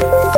Bye.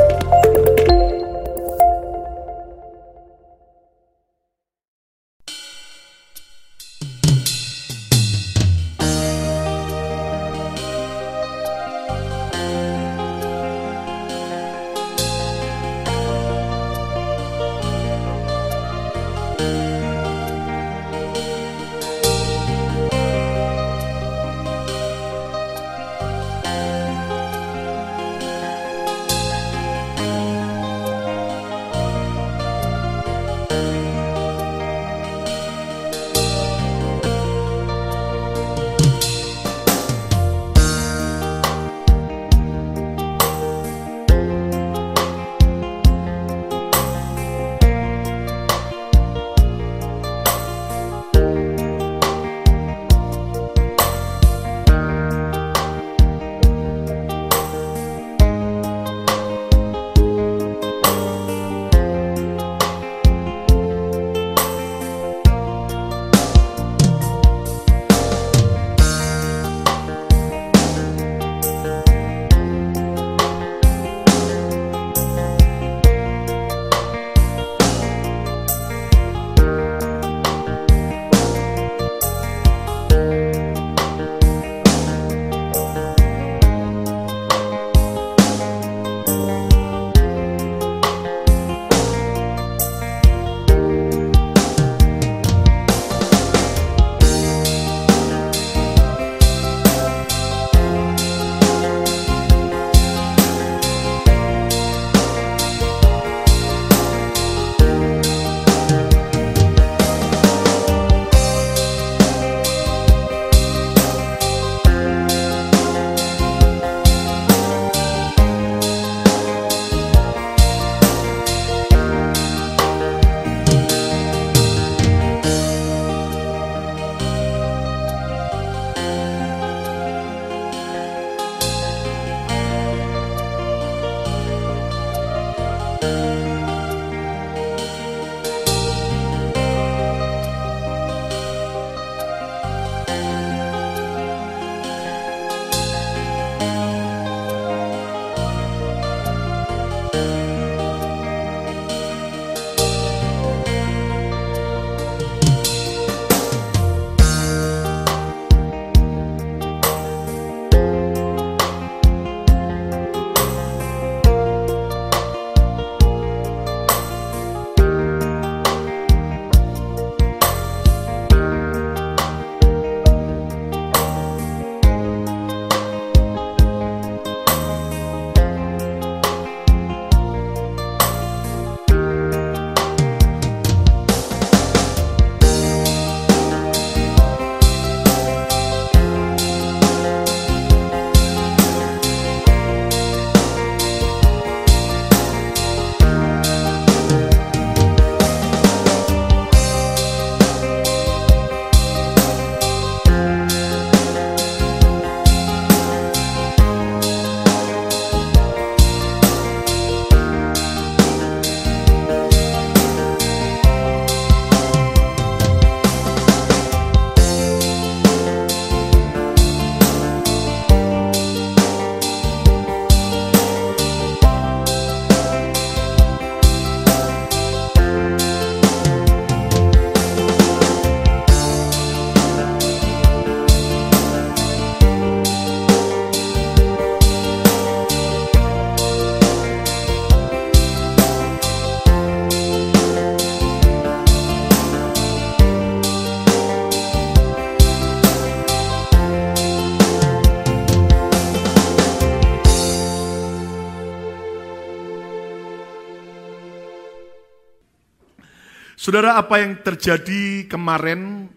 Saudara, apa yang terjadi kemarin,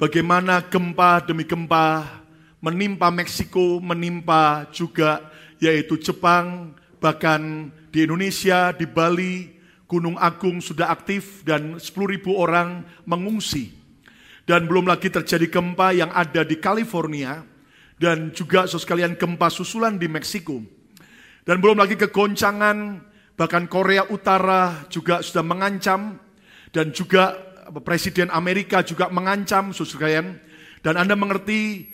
bagaimana gempa demi gempa menimpa Meksiko, menimpa juga yaitu Jepang, bahkan di Indonesia, di Bali, Gunung Agung sudah aktif dan 10.000 orang mengungsi. Dan belum lagi terjadi gempa yang ada di California dan juga sekalian gempa susulan di Meksiko. Dan belum lagi kegoncangan bahkan Korea Utara juga sudah mengancam dan juga Presiden Amerika juga mengancam, saudara dan Anda mengerti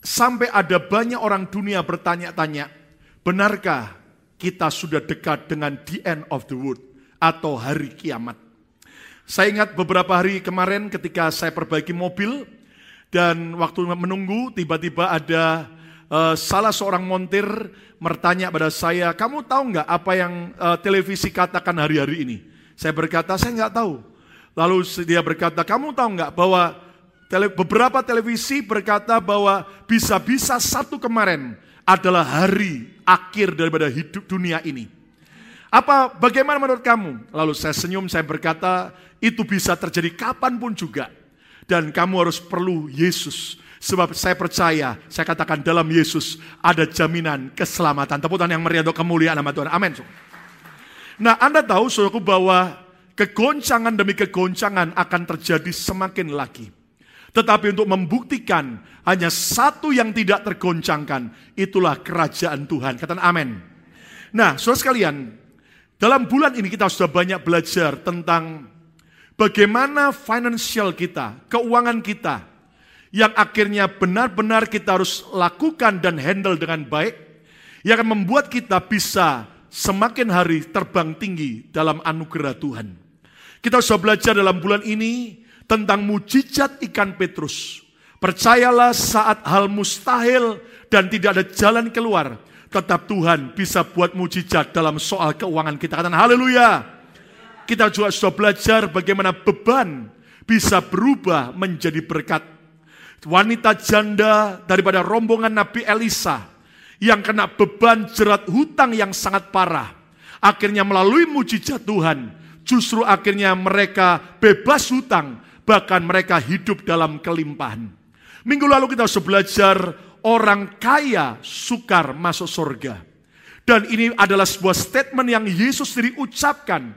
sampai ada banyak orang dunia bertanya-tanya, benarkah kita sudah dekat dengan the end of the world atau hari kiamat. Saya ingat beberapa hari kemarin ketika saya perbaiki mobil dan waktu menunggu tiba-tiba ada uh, salah seorang montir bertanya pada saya, kamu tahu nggak apa yang uh, televisi katakan hari-hari ini? Saya berkata, saya nggak tahu. Lalu dia berkata, kamu tahu nggak bahwa tele, beberapa televisi berkata bahwa bisa-bisa satu kemarin adalah hari akhir daripada hidup dunia ini. Apa bagaimana menurut kamu? Lalu saya senyum, saya berkata, itu bisa terjadi kapan pun juga. Dan kamu harus perlu Yesus. Sebab saya percaya, saya katakan dalam Yesus ada jaminan keselamatan. Tepuk tangan yang meriah untuk kemuliaan nama Tuhan. Amin. Nah Anda tahu saudaraku bahwa kegoncangan demi kegoncangan akan terjadi semakin lagi. Tetapi untuk membuktikan hanya satu yang tidak tergoncangkan, itulah kerajaan Tuhan. Katakan amin. Nah, saudara sekalian, dalam bulan ini kita sudah banyak belajar tentang Bagaimana financial kita, keuangan kita, yang akhirnya benar-benar kita harus lakukan dan handle dengan baik, yang akan membuat kita bisa semakin hari terbang tinggi dalam anugerah Tuhan. Kita sudah belajar dalam bulan ini tentang mujizat ikan Petrus. Percayalah saat hal mustahil dan tidak ada jalan keluar, tetap Tuhan bisa buat mujizat dalam soal keuangan kita. Katakan haleluya kita juga sudah belajar bagaimana beban bisa berubah menjadi berkat. Wanita janda daripada rombongan Nabi Elisa yang kena beban jerat hutang yang sangat parah. Akhirnya melalui mujizat Tuhan, justru akhirnya mereka bebas hutang, bahkan mereka hidup dalam kelimpahan. Minggu lalu kita sudah belajar orang kaya sukar masuk surga. Dan ini adalah sebuah statement yang Yesus sendiri ucapkan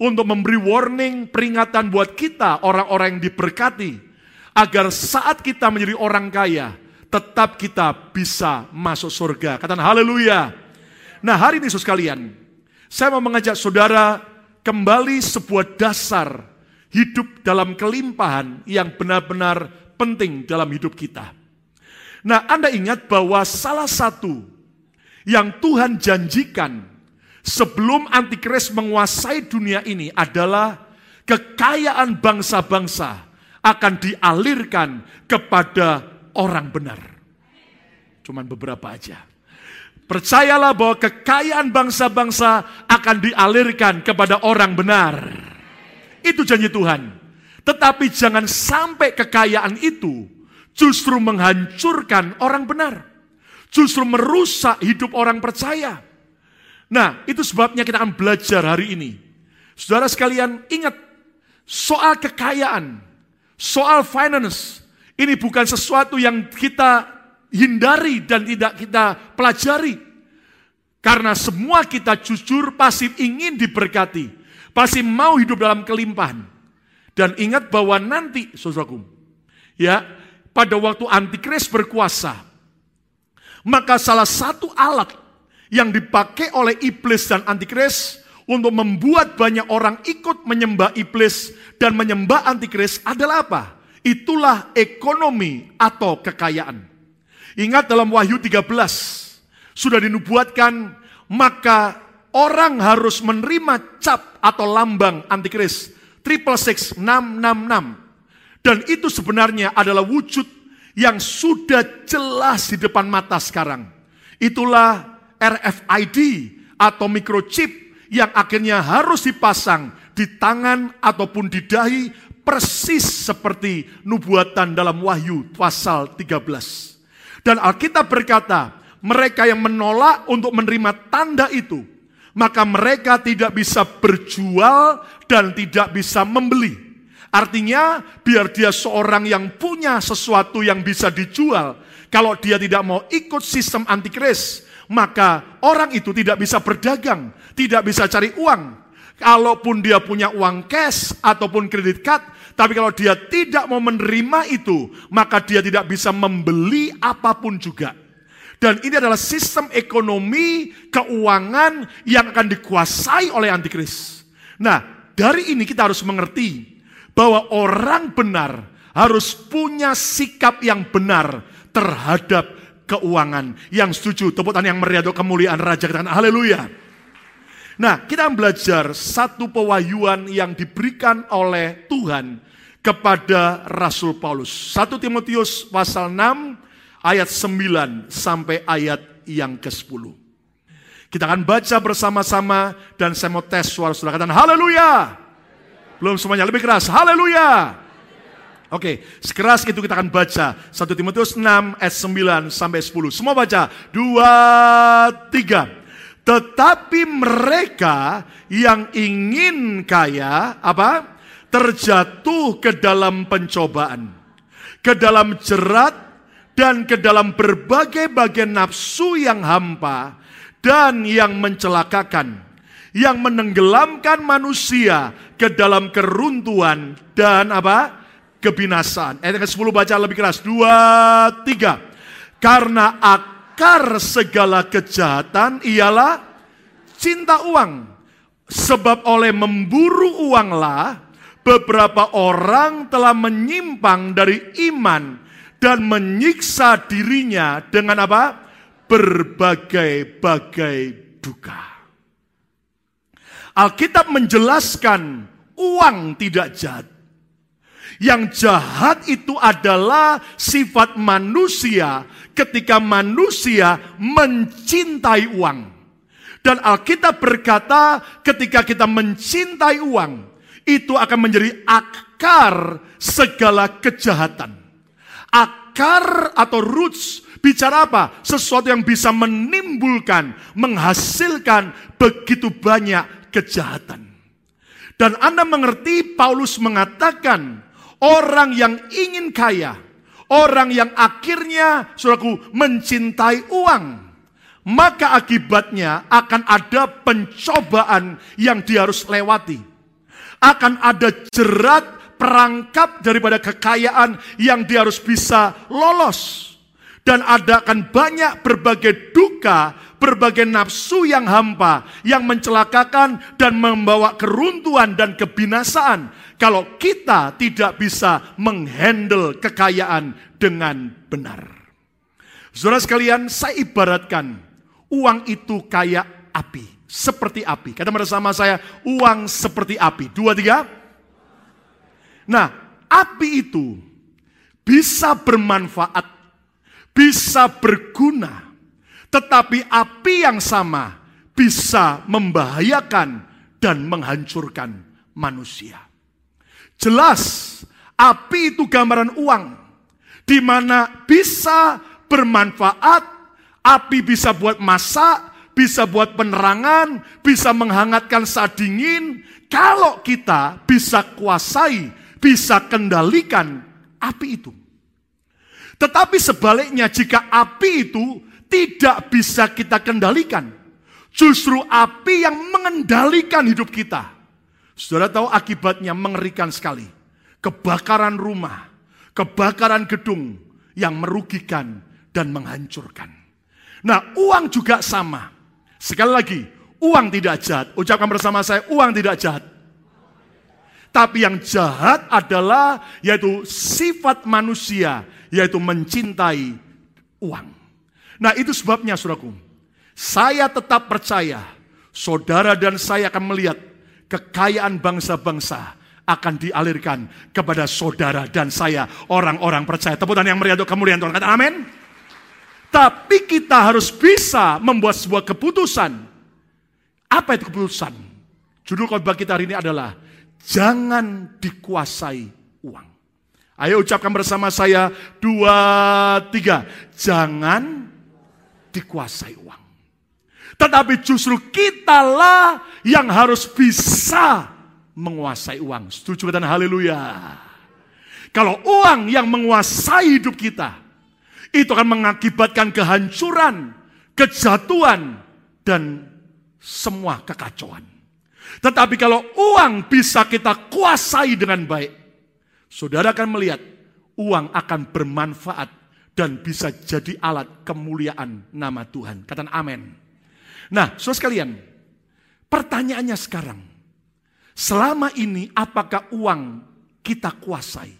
untuk memberi warning, peringatan buat kita orang-orang yang diberkati agar saat kita menjadi orang kaya tetap kita bisa masuk surga. Katakan haleluya. Nah, hari ini Yesus kalian, saya mau mengajak saudara kembali sebuah dasar hidup dalam kelimpahan yang benar-benar penting dalam hidup kita. Nah, Anda ingat bahwa salah satu yang Tuhan janjikan sebelum antikris menguasai dunia ini adalah kekayaan bangsa-bangsa akan dialirkan kepada orang benar. Cuman beberapa aja. Percayalah bahwa kekayaan bangsa-bangsa akan dialirkan kepada orang benar. Itu janji Tuhan. Tetapi jangan sampai kekayaan itu justru menghancurkan orang benar. Justru merusak hidup orang percaya. Nah, itu sebabnya kita akan belajar hari ini. Saudara sekalian, ingat soal kekayaan, soal finance, ini bukan sesuatu yang kita hindari dan tidak kita pelajari. Karena semua kita jujur pasti ingin diberkati, pasti mau hidup dalam kelimpahan. Dan ingat bahwa nanti, saudaraku, ya, pada waktu antikris berkuasa, maka salah satu alat yang dipakai oleh iblis dan antikris untuk membuat banyak orang ikut menyembah iblis dan menyembah antikris adalah apa? Itulah ekonomi atau kekayaan. Ingat dalam Wahyu 13 sudah dinubuatkan maka orang harus menerima cap atau lambang antikris triple six enam enam enam dan itu sebenarnya adalah wujud yang sudah jelas di depan mata sekarang. Itulah RFID atau microchip yang akhirnya harus dipasang di tangan ataupun di dahi persis seperti nubuatan dalam Wahyu pasal 13. Dan Alkitab berkata, mereka yang menolak untuk menerima tanda itu, maka mereka tidak bisa berjual dan tidak bisa membeli. Artinya, biar dia seorang yang punya sesuatu yang bisa dijual, kalau dia tidak mau ikut sistem antikris, maka orang itu tidak bisa berdagang, tidak bisa cari uang. Kalaupun dia punya uang cash ataupun kredit card, tapi kalau dia tidak mau menerima itu, maka dia tidak bisa membeli apa pun juga. Dan ini adalah sistem ekonomi keuangan yang akan dikuasai oleh antikris. Nah, dari ini kita harus mengerti bahwa orang benar harus punya sikap yang benar terhadap keuangan. Yang setuju, tepuk tangan yang meriah kemuliaan Raja. Katakan haleluya. Nah, kita belajar satu pewahyuan yang diberikan oleh Tuhan kepada Rasul Paulus. 1 Timotius pasal 6 ayat 9 sampai ayat yang ke-10. Kita akan baca bersama-sama dan saya mau tes suara saudara katakan haleluya. Belum semuanya lebih keras. Haleluya. Oke, sekeras itu kita akan baca 1 Timotius 6 ayat 9 sampai 10. Semua baca. 2 3. Tetapi mereka yang ingin kaya apa? terjatuh ke dalam pencobaan, ke dalam jerat, dan ke dalam berbagai-bagai nafsu yang hampa dan yang mencelakakan, yang menenggelamkan manusia ke dalam keruntuhan dan apa? kebinasaan. Ayat ke-10 baca lebih keras. Dua, tiga. Karena akar segala kejahatan ialah cinta uang. Sebab oleh memburu uanglah beberapa orang telah menyimpang dari iman dan menyiksa dirinya dengan apa? Berbagai-bagai duka. Alkitab menjelaskan uang tidak jahat. Yang jahat itu adalah sifat manusia ketika manusia mencintai uang. Dan Alkitab berkata ketika kita mencintai uang, itu akan menjadi akar segala kejahatan. Akar atau roots bicara apa? Sesuatu yang bisa menimbulkan, menghasilkan begitu banyak kejahatan. Dan Anda mengerti Paulus mengatakan orang yang ingin kaya, orang yang akhirnya saudaraku mencintai uang, maka akibatnya akan ada pencobaan yang dia harus lewati akan ada jerat perangkap daripada kekayaan yang dia harus bisa lolos. Dan ada akan banyak berbagai duka, berbagai nafsu yang hampa, yang mencelakakan dan membawa keruntuhan dan kebinasaan. Kalau kita tidak bisa menghandle kekayaan dengan benar. Saudara sekalian, saya ibaratkan uang itu kayak api seperti api. Kata bersama saya, uang seperti api. Dua, tiga. Nah, api itu bisa bermanfaat, bisa berguna. Tetapi api yang sama bisa membahayakan dan menghancurkan manusia. Jelas, api itu gambaran uang. Di mana bisa bermanfaat, api bisa buat masak, bisa buat penerangan, bisa menghangatkan saat dingin. Kalau kita bisa kuasai, bisa kendalikan api itu. Tetapi sebaliknya jika api itu tidak bisa kita kendalikan, justru api yang mengendalikan hidup kita. Saudara tahu akibatnya mengerikan sekali. Kebakaran rumah, kebakaran gedung yang merugikan dan menghancurkan. Nah, uang juga sama. Sekali lagi, uang tidak jahat. Ucapkan bersama saya, uang tidak jahat. Tapi yang jahat adalah yaitu sifat manusia, yaitu mencintai uang. Nah itu sebabnya saudaraku, saya tetap percaya saudara dan saya akan melihat kekayaan bangsa-bangsa akan dialirkan kepada saudara dan saya orang-orang percaya. Tepuk tangan yang meriah untuk kemuliaan Tuhan. Kata amin. Tapi kita harus bisa membuat sebuah keputusan. Apa itu keputusan? Judul khotbah kita hari ini adalah jangan dikuasai uang. Ayo ucapkan bersama saya dua tiga. Jangan dikuasai uang. Tetapi justru kitalah yang harus bisa menguasai uang. Setuju kata haleluya. Kalau uang yang menguasai hidup kita, itu akan mengakibatkan kehancuran, kejatuhan, dan semua kekacauan. Tetapi kalau uang bisa kita kuasai dengan baik, saudara akan melihat uang akan bermanfaat dan bisa jadi alat kemuliaan nama Tuhan. Kata amin. Nah, saudara sekalian, pertanyaannya sekarang, selama ini apakah uang kita kuasai?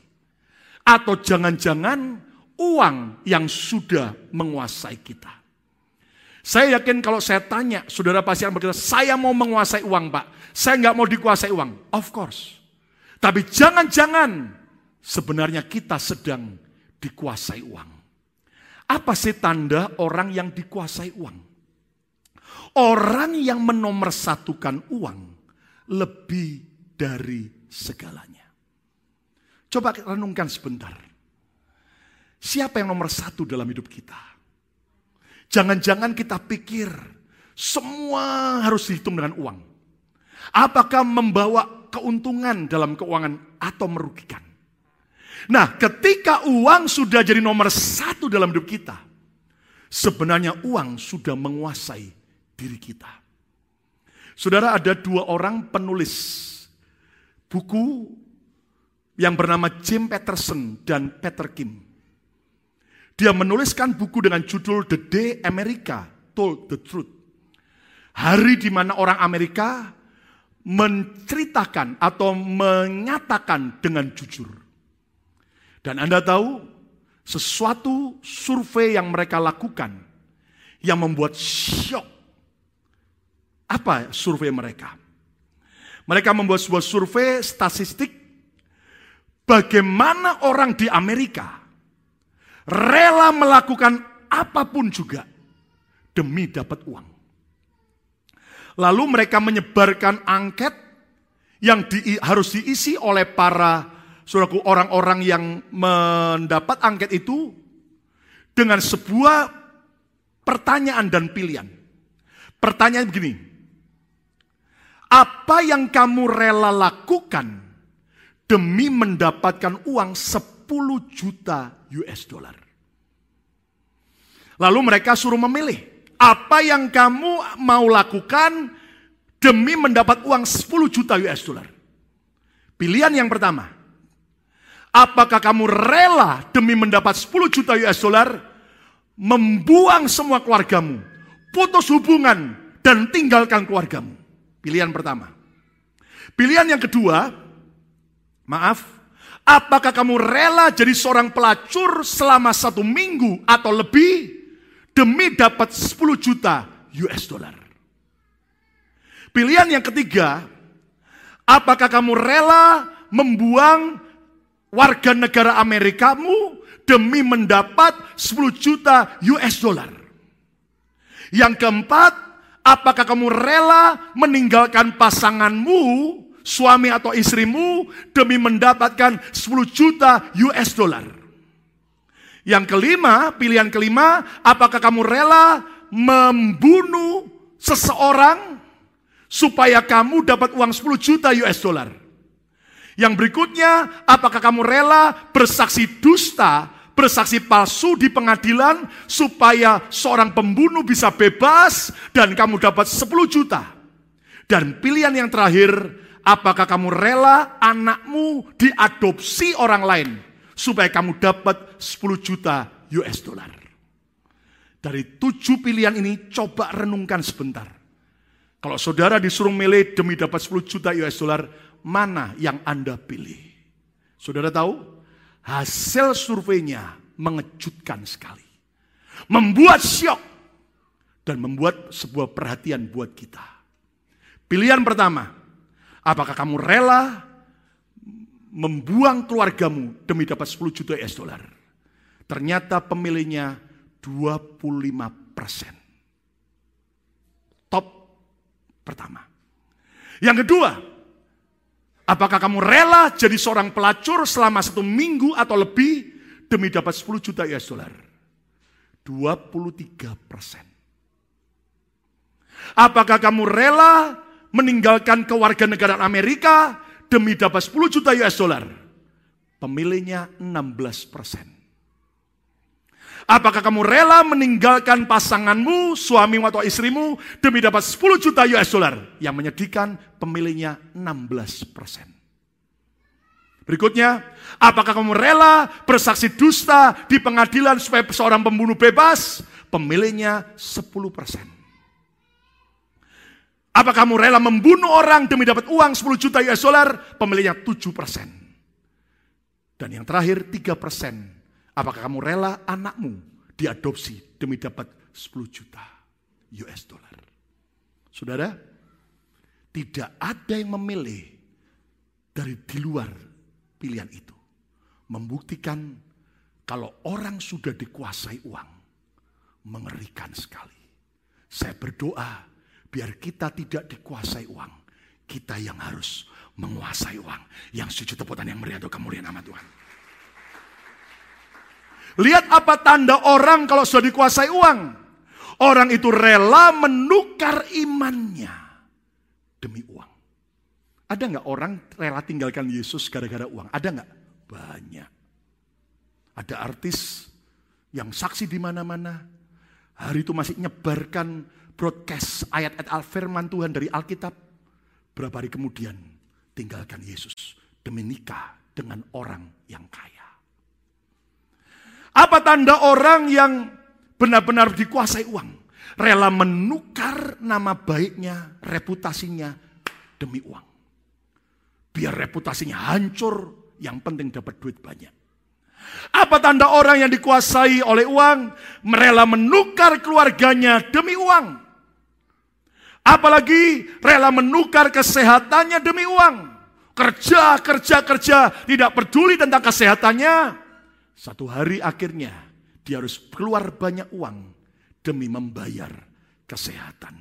Atau jangan-jangan uang yang sudah menguasai kita. Saya yakin kalau saya tanya, saudara pasti akan berkata, saya mau menguasai uang pak. Saya nggak mau dikuasai uang. Of course. Tapi jangan-jangan sebenarnya kita sedang dikuasai uang. Apa sih tanda orang yang dikuasai uang? Orang yang menomorsatukan uang lebih dari segalanya. Coba renungkan sebentar. Siapa yang nomor satu dalam hidup kita? Jangan-jangan kita pikir semua harus dihitung dengan uang. Apakah membawa keuntungan dalam keuangan atau merugikan? Nah, ketika uang sudah jadi nomor satu dalam hidup kita, sebenarnya uang sudah menguasai diri kita. Saudara, ada dua orang penulis buku yang bernama Jim Peterson dan Peter Kim. Dia menuliskan buku dengan judul The Day America Told the Truth. Hari di mana orang Amerika menceritakan atau menyatakan dengan jujur. Dan Anda tahu, sesuatu survei yang mereka lakukan yang membuat syok. Apa survei mereka? Mereka membuat sebuah survei statistik bagaimana orang di Amerika rela melakukan apa pun juga demi dapat uang. Lalu mereka menyebarkan angket yang di, harus diisi oleh para suraku orang-orang yang mendapat angket itu dengan sebuah pertanyaan dan pilihan. Pertanyaan begini, apa yang kamu rela lakukan demi mendapatkan uang 10 juta US dollar. Lalu mereka suruh memilih, apa yang kamu mau lakukan demi mendapat uang 10 juta US dollar. Pilihan yang pertama, apakah kamu rela demi mendapat 10 juta US dollar membuang semua keluargamu, putus hubungan dan tinggalkan keluargamu? Pilihan pertama. Pilihan yang kedua, maaf, Apakah kamu rela jadi seorang pelacur selama satu minggu atau lebih demi dapat 10 juta US dollar? Pilihan yang ketiga, apakah kamu rela membuang warga negara Amerikamu demi mendapat 10 juta US dollar? Yang keempat, apakah kamu rela meninggalkan pasanganmu suami atau istrimu demi mendapatkan 10 juta US dollar. Yang kelima, pilihan kelima, apakah kamu rela membunuh seseorang supaya kamu dapat uang 10 juta US dollar? Yang berikutnya, apakah kamu rela bersaksi dusta, bersaksi palsu di pengadilan supaya seorang pembunuh bisa bebas dan kamu dapat 10 juta? Dan pilihan yang terakhir, Apakah kamu rela anakmu diadopsi orang lain supaya kamu dapat 10 juta US dollar? Dari tujuh pilihan ini coba renungkan sebentar. Kalau saudara disuruh milih demi dapat 10 juta US dollar, mana yang Anda pilih? Saudara tahu? Hasil surveinya mengejutkan sekali. Membuat syok dan membuat sebuah perhatian buat kita. Pilihan pertama, Apakah kamu rela membuang keluargamu demi dapat 10 juta US dollar? Ternyata pemilihnya 25 persen. Top pertama. Yang kedua, apakah kamu rela jadi seorang pelacur selama satu minggu atau lebih demi dapat 10 juta US dollar? 23 persen. Apakah kamu rela meninggalkan kewarganegaraan Amerika demi dapat 10 juta US dollar. Pemilihnya 16 persen. Apakah kamu rela meninggalkan pasanganmu, suamimu atau istrimu demi dapat 10 juta US dollar? Yang menyedihkan pemilihnya 16 persen. Berikutnya, apakah kamu rela bersaksi dusta di pengadilan supaya seorang pembunuh bebas? Pemilihnya 10 persen. Apa kamu rela membunuh orang demi dapat uang 10 juta US dollar? Pemilihnya 7 persen. Dan yang terakhir 3 persen. Apakah kamu rela anakmu diadopsi demi dapat 10 juta US dollar? Saudara, tidak ada yang memilih dari di luar pilihan itu. Membuktikan kalau orang sudah dikuasai uang, mengerikan sekali. Saya berdoa biar kita tidak dikuasai uang. Kita yang harus menguasai uang. Yang sujud teputan yang meriah untuk kemuliaan nama Tuhan. Lihat apa tanda orang kalau sudah dikuasai uang. Orang itu rela menukar imannya demi uang. Ada nggak orang rela tinggalkan Yesus gara-gara uang? Ada nggak? Banyak. Ada artis yang saksi di mana-mana. Hari itu masih nyebarkan broadcast ayat-ayat al-firman Tuhan dari Alkitab. Berapa hari kemudian tinggalkan Yesus demi nikah dengan orang yang kaya. Apa tanda orang yang benar-benar dikuasai uang? Rela menukar nama baiknya, reputasinya demi uang. Biar reputasinya hancur, yang penting dapat duit banyak. Apa tanda orang yang dikuasai oleh uang? Rela menukar keluarganya demi uang. Apalagi rela menukar kesehatannya demi uang. Kerja, kerja, kerja, tidak peduli tentang kesehatannya, satu hari akhirnya dia harus keluar banyak uang demi membayar kesehatan.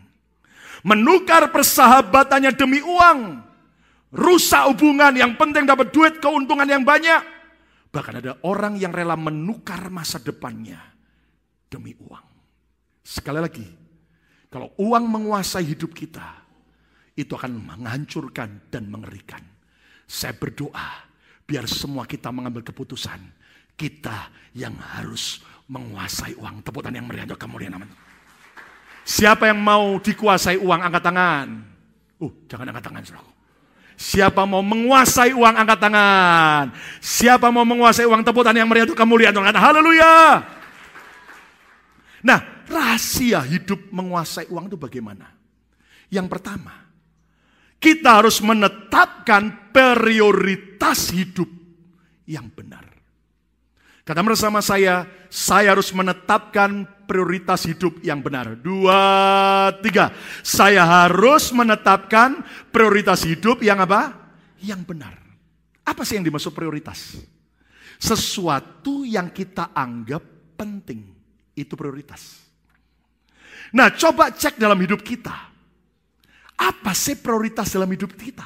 Menukar persahabatannya demi uang. Rusak hubungan yang penting dapat duit keuntungan yang banyak. Bahkan ada orang yang rela menukar masa depannya demi uang. Sekali lagi, kalau uang menguasai hidup kita, itu akan menghancurkan dan mengerikan. Saya berdoa biar semua kita mengambil keputusan kita yang harus menguasai uang. Tepukan yang meriah untuk kemuliaan nama. Siapa yang mau dikuasai uang, angkat tangan. Uh, jangan angkat tangan, saudara. Siapa mau menguasai uang, angkat tangan. Siapa mau menguasai uang, tepukan yang meriah untuk kemuliaan Tuhan. Haleluya. Nah, rahasia hidup menguasai uang itu bagaimana? Yang pertama, kita harus menetapkan prioritas hidup yang benar. Kata bersama saya, saya harus menetapkan prioritas hidup yang benar. Dua, tiga. Saya harus menetapkan prioritas hidup yang apa? Yang benar. Apa sih yang dimaksud prioritas? Sesuatu yang kita anggap penting. Itu prioritas. Nah, coba cek dalam hidup kita. Apa sih prioritas dalam hidup kita?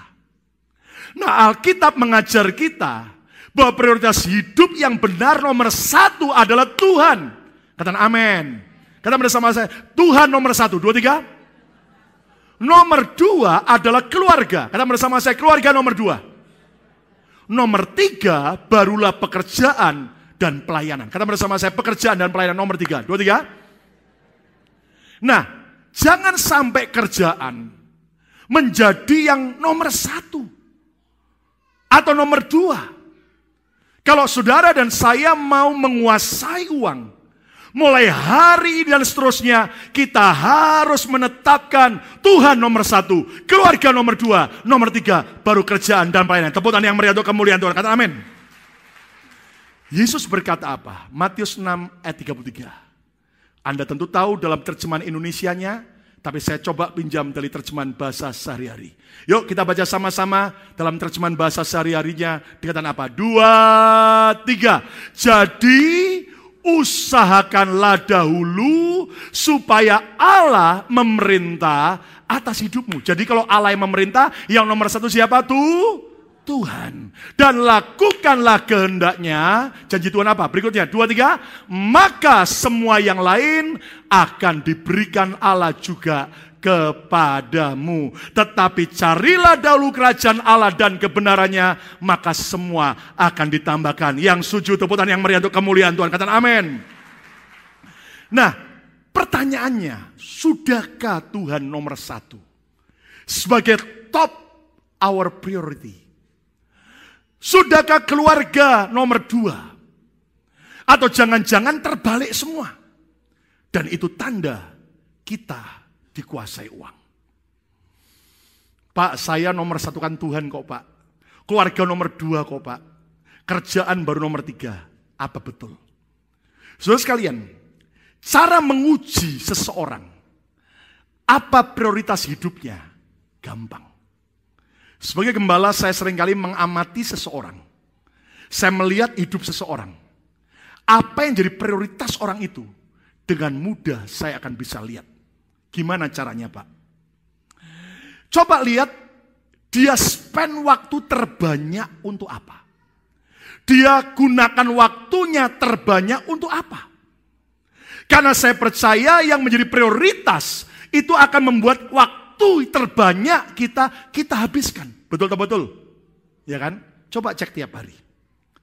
Nah, Alkitab mengajar kita bahwa prioritas hidup yang benar nomor satu adalah Tuhan. Katakan amin. Kata bersama saya, Tuhan nomor satu. Dua, tiga. Nomor dua adalah keluarga. Kata bersama saya, keluarga nomor dua. Nomor tiga, barulah pekerjaan dan pelayanan. Kata bersama saya, pekerjaan dan pelayanan nomor tiga. Dua, tiga. Nah, jangan sampai kerjaan menjadi yang nomor satu. Atau nomor dua. Kalau saudara dan saya mau menguasai uang, mulai hari dan seterusnya, kita harus menetapkan Tuhan nomor satu, keluarga nomor dua, nomor tiga, baru kerjaan dan pelayanan. Teputan yang meriah untuk kemuliaan Tuhan. Kata amin. Yesus berkata apa? Matius 6 ayat 33. Anda tentu tahu dalam terjemahan Indonesianya, tapi saya coba pinjam dari terjemahan bahasa sehari-hari. Yuk kita baca sama-sama dalam terjemahan bahasa sehari-harinya. Dikatakan apa? Dua, tiga. Jadi usahakanlah dahulu supaya Allah memerintah atas hidupmu. Jadi kalau Allah yang memerintah, yang nomor satu siapa tuh? Tuhan. Dan lakukanlah kehendaknya. Janji Tuhan apa? Berikutnya, dua, tiga. Maka semua yang lain akan diberikan Allah juga kepadamu. Tetapi carilah dahulu kerajaan Allah dan kebenarannya, maka semua akan ditambahkan. Yang sujud teputan yang meriah untuk kemuliaan Tuhan. Katakan amin. Nah, pertanyaannya, sudahkah Tuhan nomor satu? Sebagai top our priority. Sudahkah keluarga nomor dua? Atau jangan-jangan terbalik semua? Dan itu tanda kita dikuasai uang. Pak, saya nomor satu kan Tuhan kok pak. Keluarga nomor dua kok pak. Kerjaan baru nomor tiga. Apa betul? Saudara sekalian, cara menguji seseorang, apa prioritas hidupnya, gampang. Sebagai gembala saya sering kali mengamati seseorang. Saya melihat hidup seseorang. Apa yang jadi prioritas orang itu, dengan mudah saya akan bisa lihat. Gimana caranya Pak? Coba lihat dia spend waktu terbanyak untuk apa? Dia gunakan waktunya terbanyak untuk apa? Karena saya percaya yang menjadi prioritas itu akan membuat waktu terbanyak kita kita habiskan. Betul tak betul? Ya kan? Coba cek tiap hari.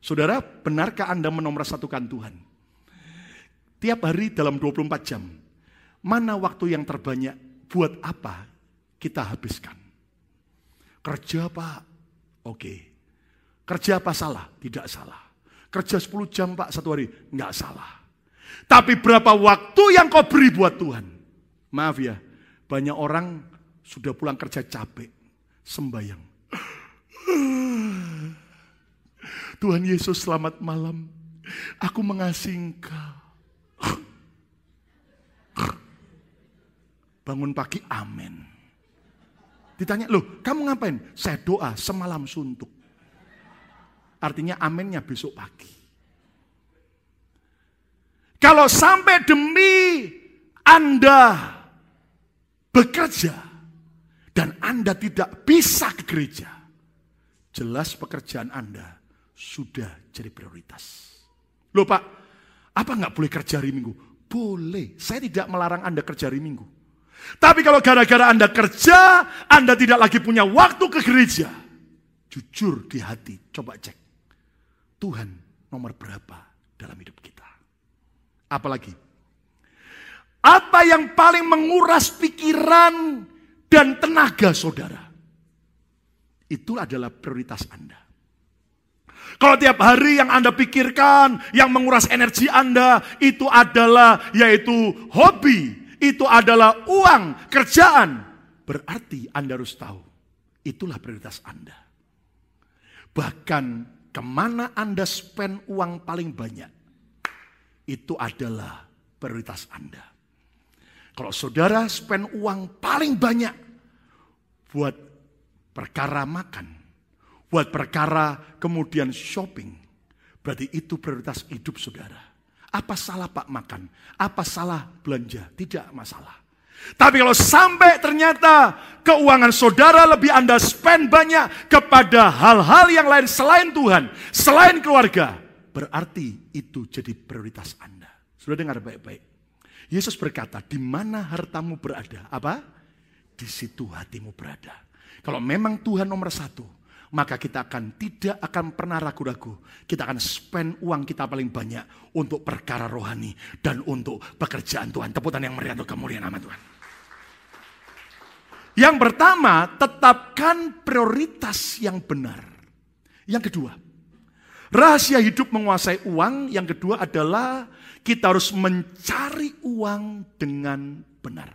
Saudara, benarkah Anda satukan Tuhan? Tiap hari dalam 24 jam. Mana waktu yang terbanyak buat apa kita habiskan? Kerja pak, oke. Kerja apa salah? Tidak salah. Kerja 10 jam pak satu hari? Enggak salah. Tapi berapa waktu yang kau beri buat Tuhan? Maaf ya, banyak orang sudah pulang kerja capek, sembayang. Tuhan Yesus selamat malam. Aku mengasihi engkau. Bangun pagi, amin. Ditanya, loh kamu ngapain? Saya doa semalam suntuk. Artinya aminnya besok pagi. Kalau sampai demi Anda bekerja dan Anda tidak bisa ke gereja, jelas pekerjaan Anda sudah jadi prioritas. Loh Pak, apa nggak boleh kerja hari Minggu? Boleh, saya tidak melarang Anda kerja hari Minggu. Tapi kalau gara-gara Anda kerja, Anda tidak lagi punya waktu ke gereja. Jujur di hati, coba cek. Tuhan nomor berapa dalam hidup kita? Apalagi? Apa yang paling menguras pikiran dan tenaga saudara? Itu adalah prioritas Anda. Kalau tiap hari yang Anda pikirkan, yang menguras energi Anda, itu adalah yaitu hobi, itu adalah uang, kerjaan, berarti Anda harus tahu, itulah prioritas Anda. Bahkan ke mana Anda spend uang paling banyak, itu adalah prioritas Anda. Kalau saudara spend uang paling banyak buat perkara makan, buat perkara kemudian shopping, berarti itu prioritas hidup saudara. Apa salah Pak makan? Apa salah belanja? Tidak masalah. Tapi kalau sampai ternyata keuangan saudara lebih Anda spend banyak kepada hal-hal yang lain selain Tuhan, selain keluarga, berarti itu jadi prioritas Anda. Sudah dengar baik-baik. Yesus berkata, di mana hartamu berada? Apa? Di situ hatimu berada. Kalau memang Tuhan nomor satu, maka kita akan tidak akan pernah ragu-ragu. Kita akan spend uang kita paling banyak untuk perkara rohani dan untuk pekerjaan Tuhan. Teputan yang meriah untuk kemuliaan nama Tuhan. Yang pertama, tetapkan prioritas yang benar. Yang kedua, rahasia hidup menguasai uang. Yang kedua adalah kita harus mencari uang dengan benar.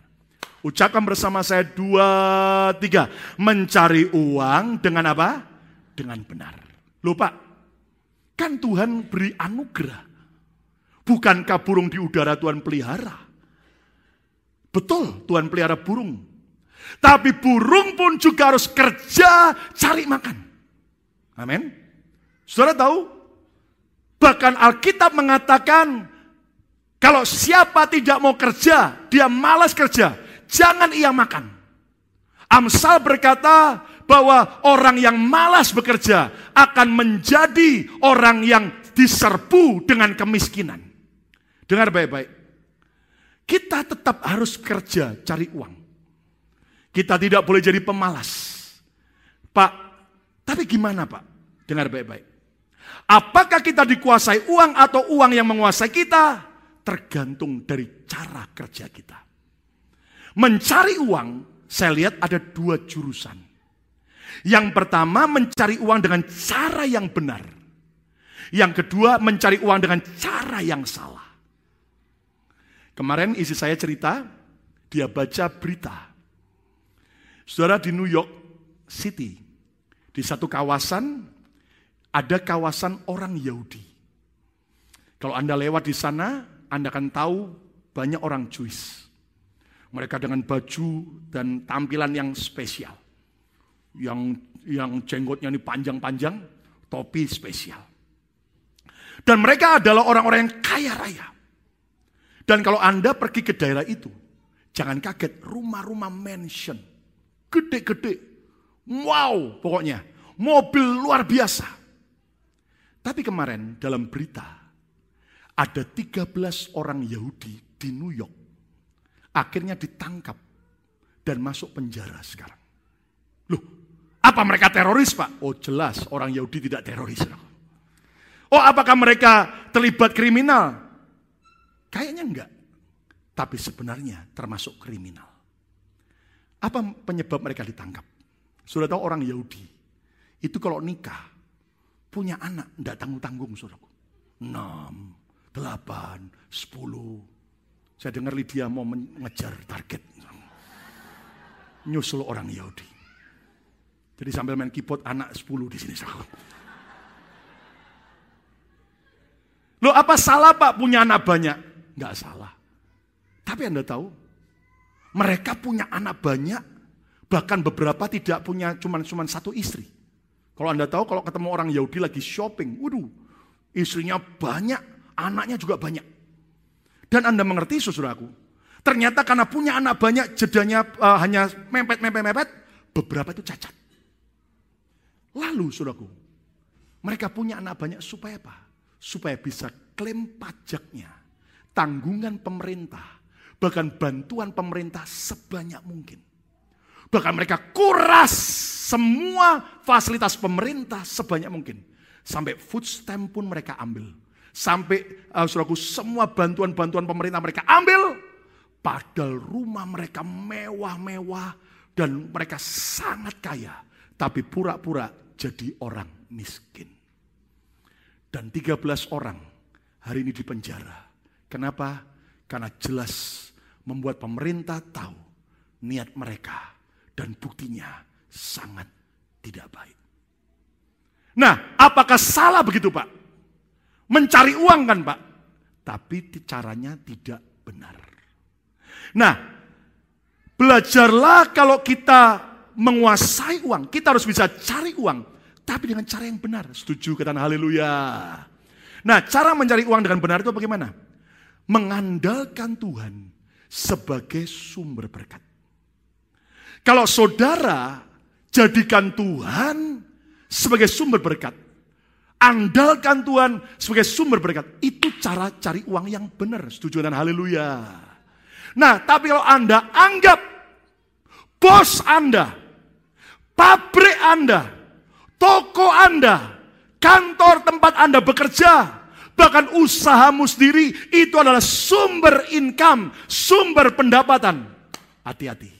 Ucapkan bersama saya dua, tiga. Mencari uang dengan apa? Dengan benar. Lupa, kan Tuhan beri anugerah. Bukankah burung di udara Tuhan pelihara? Betul, Tuhan pelihara burung. Tapi burung pun juga harus kerja cari makan. Amin. Saudara tahu? Bahkan Alkitab mengatakan, kalau siapa tidak mau kerja, dia malas kerja, jangan ia makan. Amsal berkata bahwa orang yang malas bekerja akan menjadi orang yang diserbu dengan kemiskinan. Dengar baik-baik. Kita tetap harus kerja cari uang. Kita tidak boleh jadi pemalas. Pak, tapi gimana Pak? Dengar baik-baik. Apakah kita dikuasai uang atau uang yang menguasai kita? Tergantung dari cara kerja kita. Mencari uang, saya lihat ada dua jurusan. Yang pertama mencari uang dengan cara yang benar. Yang kedua mencari uang dengan cara yang salah. Kemarin isi saya cerita, dia baca berita. Saudara di New York City, di satu kawasan, ada kawasan orang Yahudi. Kalau Anda lewat di sana, Anda akan tahu banyak orang Jewish. Mereka dengan baju dan tampilan yang spesial. Yang yang jenggotnya ini panjang-panjang, topi spesial. Dan mereka adalah orang-orang yang kaya raya. Dan kalau Anda pergi ke daerah itu, jangan kaget, rumah-rumah mansion. Gede-gede. Wow, pokoknya. Mobil luar biasa. Tapi kemarin dalam berita, ada 13 orang Yahudi di New York akhirnya ditangkap dan masuk penjara sekarang. Loh, apa mereka teroris Pak? Oh jelas orang Yahudi tidak teroris. Oh apakah mereka terlibat kriminal? Kayaknya enggak. Tapi sebenarnya termasuk kriminal. Apa penyebab mereka ditangkap? Sudah tahu orang Yahudi. Itu kalau nikah, punya anak, enggak tanggung-tanggung saudaraku. 6, 8, 10, saya dengar Lydia mau mengejar target. Nyusul orang Yahudi. Jadi sambil main keyboard anak 10 di sini. Loh apa salah pak punya anak banyak? Enggak salah. Tapi Anda tahu, mereka punya anak banyak, bahkan beberapa tidak punya cuma cuma satu istri. Kalau Anda tahu kalau ketemu orang Yahudi lagi shopping, waduh, istrinya banyak, anaknya juga banyak. Dan Anda mengerti saudaraku, ternyata karena punya anak banyak jedanya uh, hanya mepet-mepet-mepet, beberapa itu cacat. Lalu saudaraku, mereka punya anak banyak supaya apa? Supaya bisa klaim pajaknya, tanggungan pemerintah, bahkan bantuan pemerintah sebanyak mungkin. Bahkan mereka kuras semua fasilitas pemerintah sebanyak mungkin. Sampai food stamp pun mereka ambil. Sampai uh, saudaraku semua bantuan-bantuan pemerintah mereka ambil. Padahal rumah mereka mewah-mewah dan mereka sangat kaya. Tapi pura-pura jadi orang miskin. Dan 13 orang hari ini di penjara. Kenapa? Karena jelas membuat pemerintah tahu niat mereka dan buktinya sangat tidak baik. Nah, apakah salah begitu Pak? Mencari uang kan Pak. Tapi caranya tidak benar. Nah, belajarlah kalau kita menguasai uang. Kita harus bisa cari uang. Tapi dengan cara yang benar. Setuju kata haleluya. Nah, cara mencari uang dengan benar itu bagaimana? Mengandalkan Tuhan sebagai sumber berkat. Kalau saudara jadikan Tuhan sebagai sumber berkat, Andalkan Tuhan sebagai sumber berkat. Itu cara cari uang yang benar. Setuju dan haleluya. Nah, tapi kalau Anda anggap bos Anda, pabrik Anda, toko Anda, kantor tempat Anda bekerja, bahkan usahamu sendiri itu adalah sumber income, sumber pendapatan. Hati-hati.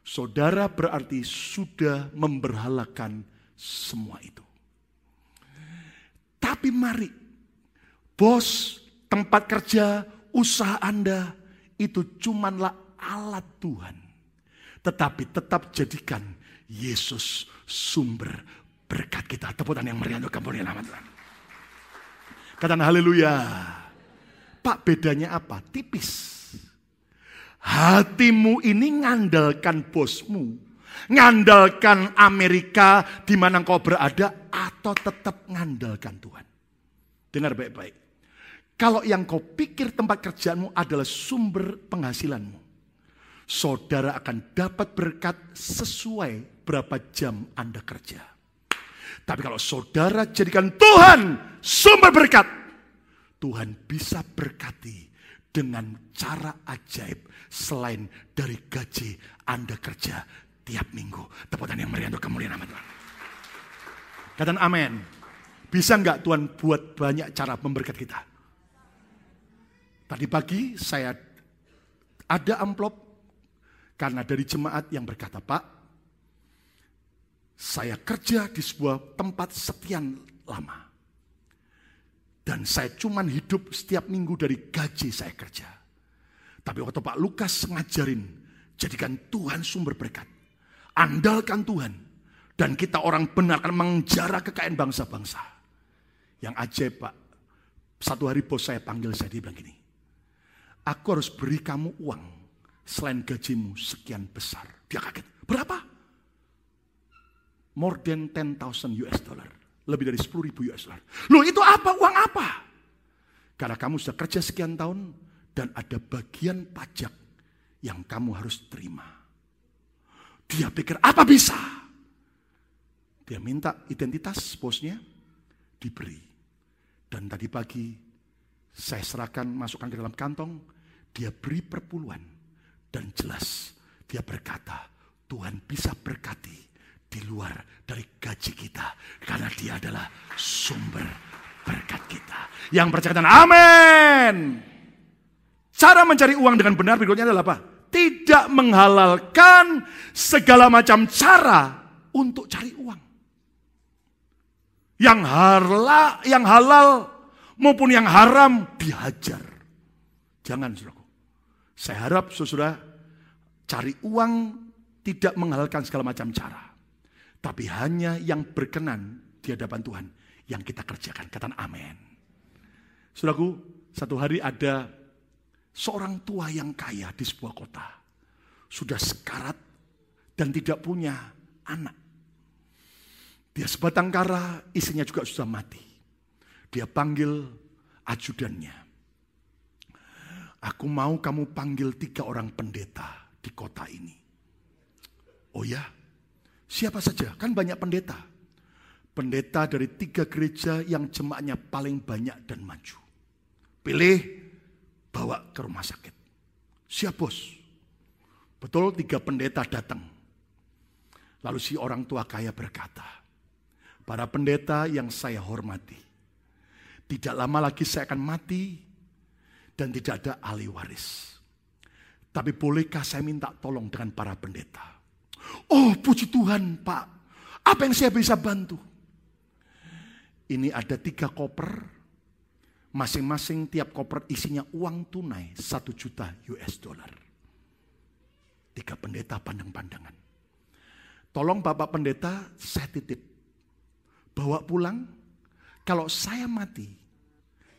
Saudara berarti sudah memberhalakan semua itu. Tapi mari, bos, tempat kerja, usaha Anda, itu cumanlah alat Tuhan. Tetapi tetap jadikan Yesus sumber berkat kita. Tepukan yang meriah untuk kemuliaan nama Tuhan. Katakan haleluya. Pak bedanya apa? Tipis. Hatimu ini ngandalkan bosmu. Ngandalkan Amerika di mana kau berada atau tetap ngandalkan Tuhan. Dengar baik-baik. Kalau yang kau pikir tempat kerjaanmu adalah sumber penghasilanmu, saudara akan dapat berkat sesuai berapa jam Anda kerja. Tapi kalau saudara jadikan Tuhan sumber berkat, Tuhan bisa berkati dengan cara ajaib selain dari gaji Anda kerja tiap minggu. Tepuk yang meriah untuk kemuliaan nama Tuhan. Katakan amin. Bisa nggak Tuhan buat banyak cara memberkat kita? Tadi pagi saya ada amplop karena dari jemaat yang berkata, Pak, saya kerja di sebuah tempat sekian lama. Dan saya cuman hidup setiap minggu dari gaji saya kerja. Tapi waktu Pak Lukas ngajarin, jadikan Tuhan sumber berkat. Andalkan Tuhan. Dan kita orang benar akan menjara kekayaan bangsa-bangsa. Yang ajaib Pak, Satu hari bos saya panggil saya, dia bilang gini, aku harus beri kamu uang selain gajimu sekian besar. Dia kaget, berapa? More than 10,000 US dollar. Lebih dari 10 ribu US dollar. Loh itu apa? Uang apa? Karena kamu sudah kerja sekian tahun dan ada bagian pajak yang kamu harus terima. Dia pikir apa bisa? Dia minta identitas bosnya, diberi. Dan tadi pagi saya serahkan, masukkan ke dalam kantong, dia beri perpuluhan. Dan jelas dia berkata, Tuhan bisa berkati di luar dari gaji kita. Karena dia adalah sumber berkat kita. Yang percaya amin. Cara mencari uang dengan benar berikutnya adalah apa? Tidak menghalalkan segala macam cara untuk cari uang yang halal, yang halal maupun yang haram dihajar. Jangan saudaraku. Saya harap saudara cari uang tidak menghalalkan segala macam cara. Tapi hanya yang berkenan di hadapan Tuhan yang kita kerjakan. Kata amin. Saudaraku, satu hari ada seorang tua yang kaya di sebuah kota. Sudah sekarat dan tidak punya anak. Dia sebatang kara, istrinya juga sudah mati. Dia panggil ajudannya. Aku mau kamu panggil tiga orang pendeta di kota ini. Oh ya, siapa saja? Kan banyak pendeta. Pendeta dari tiga gereja yang jemaatnya paling banyak dan maju. Pilih, bawa ke rumah sakit. Siap bos. Betul tiga pendeta datang. Lalu si orang tua kaya berkata, para pendeta yang saya hormati. Tidak lama lagi saya akan mati dan tidak ada ahli waris. Tapi bolehkah saya minta tolong dengan para pendeta? Oh puji Tuhan Pak, apa yang saya bisa bantu? Ini ada tiga koper, masing-masing tiap koper isinya uang tunai satu juta US dollar. Tiga pendeta pandang-pandangan. Tolong Bapak Pendeta, saya titip bawa pulang. Kalau saya mati,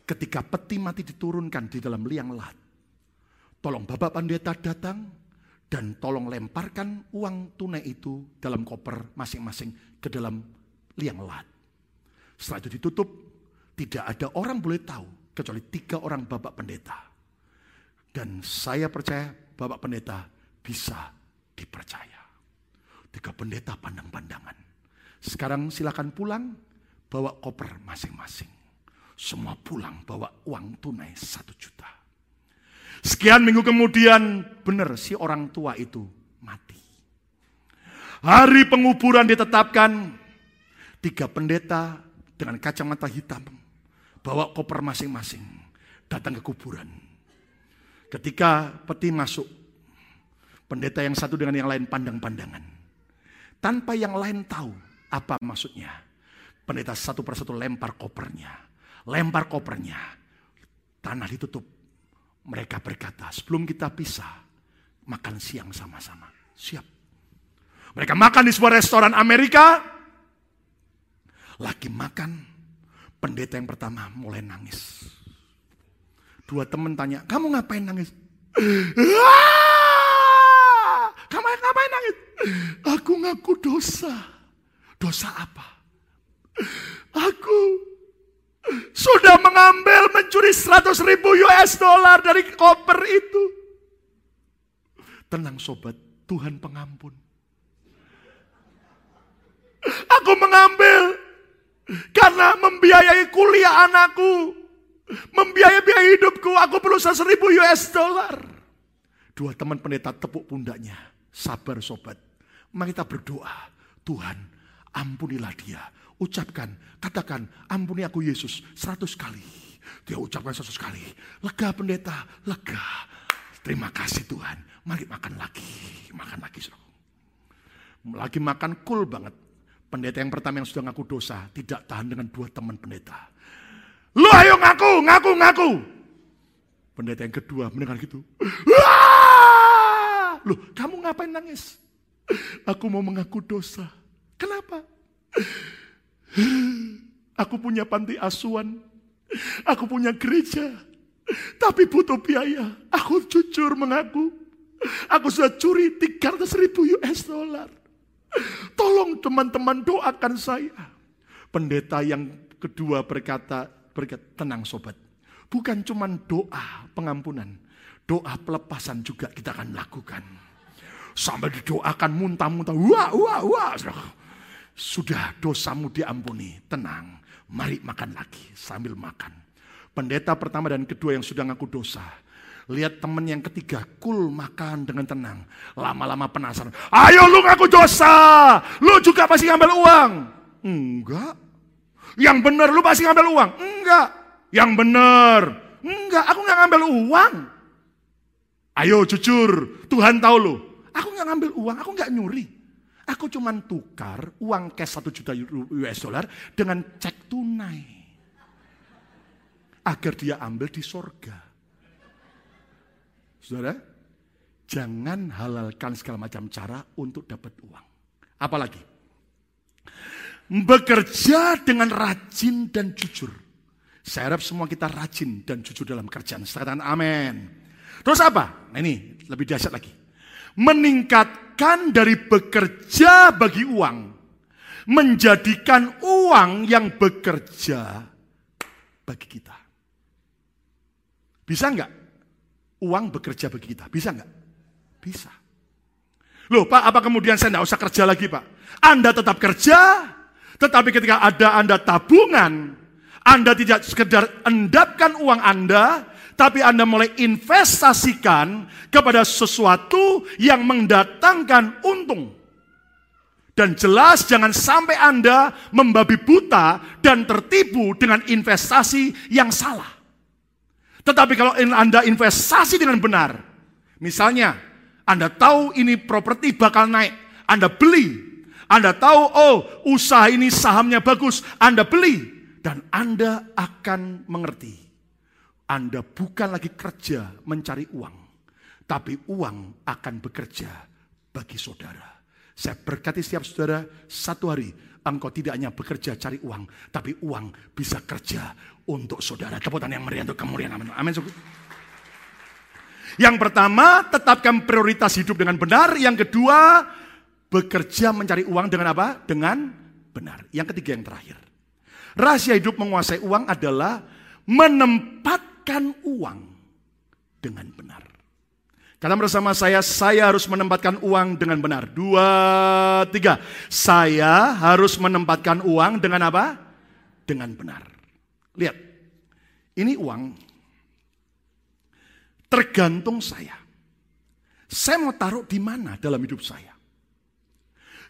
ketika peti mati diturunkan di dalam liang lahat, tolong Bapak Pendeta datang dan tolong lemparkan uang tunai itu dalam koper masing-masing ke dalam liang lahat. Setelah itu ditutup, tidak ada orang boleh tahu kecuali tiga orang Bapak Pendeta. Dan saya percaya Bapak Pendeta bisa dipercaya. Tiga pendeta pandang-pandangan. Sekarang silakan pulang, bawa koper masing-masing. Semua pulang bawa uang tunai satu juta. Sekian minggu kemudian benar si orang tua itu mati. Hari penguburan ditetapkan. Tiga pendeta dengan kacamata hitam. Bawa koper masing-masing. Datang ke kuburan. Ketika peti masuk. Pendeta yang satu dengan yang lain pandang-pandangan. Tanpa yang lain tahu apa maksudnya? Pendeta satu persatu lempar kopernya. Lempar kopernya. Tanah ditutup. Mereka berkata, sebelum kita pisah, makan siang sama-sama. Siap. Mereka makan di sebuah restoran Amerika. Lagi makan, pendeta yang pertama mulai nangis. Dua teman tanya, kamu ngapain nangis? Kamu ngapain nangis? Aku ngaku dosa. Dosa apa? Aku sudah mengambil mencuri 100 ribu US dollar dari koper itu. Tenang sobat, Tuhan pengampun. Aku mengambil karena membiayai kuliah anakku. Membiayai biaya hidupku, aku perlu 100 ribu US dollar. Dua teman pendeta tepuk pundaknya. Sabar sobat. Mari kita berdoa. Tuhan, ampunilah dia. Ucapkan, katakan, ampuni aku Yesus seratus kali. Dia ucapkan seratus kali. Lega pendeta, lega. Terima kasih Tuhan. Mari makan lagi, makan lagi. Lagi makan cool banget. Pendeta yang pertama yang sudah ngaku dosa, tidak tahan dengan dua teman pendeta. Lu ayo ngaku, ngaku, ngaku. Pendeta yang kedua mendengar gitu. Loh, kamu ngapain nangis? Aku mau mengaku dosa. Aku punya panti asuhan Aku punya gereja, tapi butuh biaya. Aku jujur mengaku, aku sudah curi 300 ribu US dollar. Tolong teman-teman doakan saya. Pendeta yang kedua berkata, berkata tenang sobat. Bukan cuma doa pengampunan, doa pelepasan juga kita akan lakukan. Sampai didoakan muntah-muntah, wah, wah, wah. Sudah dosamu diampuni, tenang. Mari makan lagi sambil makan. Pendeta pertama dan kedua yang sudah ngaku dosa. Lihat teman yang ketiga, kul makan dengan tenang. Lama-lama penasaran. Ayo lu ngaku dosa. Lu juga pasti ngambil uang. Enggak. Yang benar lu pasti ngambil uang. Enggak. Yang benar. Enggak, aku nggak ngambil uang. Ayo jujur, Tuhan tahu lu. Aku nggak ngambil uang, aku nggak nyuri. Aku cuma tukar uang cash 1 juta US dollar dengan cek tunai. Agar dia ambil di sorga. Saudara, jangan halalkan segala macam cara untuk dapat uang. Apalagi, bekerja dengan rajin dan jujur. Saya harap semua kita rajin dan jujur dalam kerjaan. Katakan amin. Terus apa? Nah ini lebih dahsyat lagi. Meningkatkan dari bekerja bagi uang. Menjadikan uang yang bekerja bagi kita. Bisa nggak uang bekerja bagi kita? Bisa nggak? Bisa. Loh Pak, apa kemudian saya nggak usah kerja lagi Pak? Anda tetap kerja, tetapi ketika ada Anda tabungan, Anda tidak sekedar endapkan uang Anda, tapi Anda mulai investasikan kepada sesuatu yang mendatangkan untung. Dan jelas jangan sampai Anda membabi buta dan tertipu dengan investasi yang salah. Tetapi kalau Anda investasi dengan benar, misalnya Anda tahu ini properti bakal naik, Anda beli. Anda tahu, oh usaha ini sahamnya bagus, Anda beli. Dan Anda akan mengerti. Anda bukan lagi kerja mencari uang. Tapi uang akan bekerja bagi saudara. Saya berkati setiap saudara, satu hari engkau tidak hanya bekerja cari uang, tapi uang bisa kerja untuk saudara. Tepuk yang meriah untuk kemuliaan. Amin. Amin. Yang pertama, tetapkan prioritas hidup dengan benar. Yang kedua, bekerja mencari uang dengan apa? Dengan benar. Yang ketiga yang terakhir. Rahasia hidup menguasai uang adalah menempatkan uang dengan benar. Kata bersama saya, saya harus menempatkan uang dengan benar. Dua, tiga. Saya harus menempatkan uang dengan apa? Dengan benar. Lihat, ini uang tergantung saya. Saya mau taruh di mana dalam hidup saya.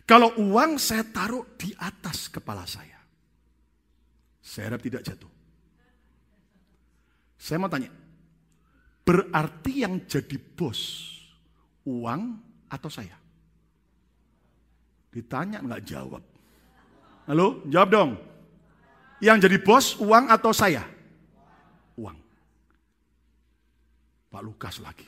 Kalau uang saya taruh di atas kepala saya. Saya harap tidak jatuh. Saya mau tanya, Berarti yang jadi bos uang atau saya? Ditanya nggak jawab. Halo, jawab dong. Yang jadi bos uang atau saya? Uang. Pak Lukas lagi.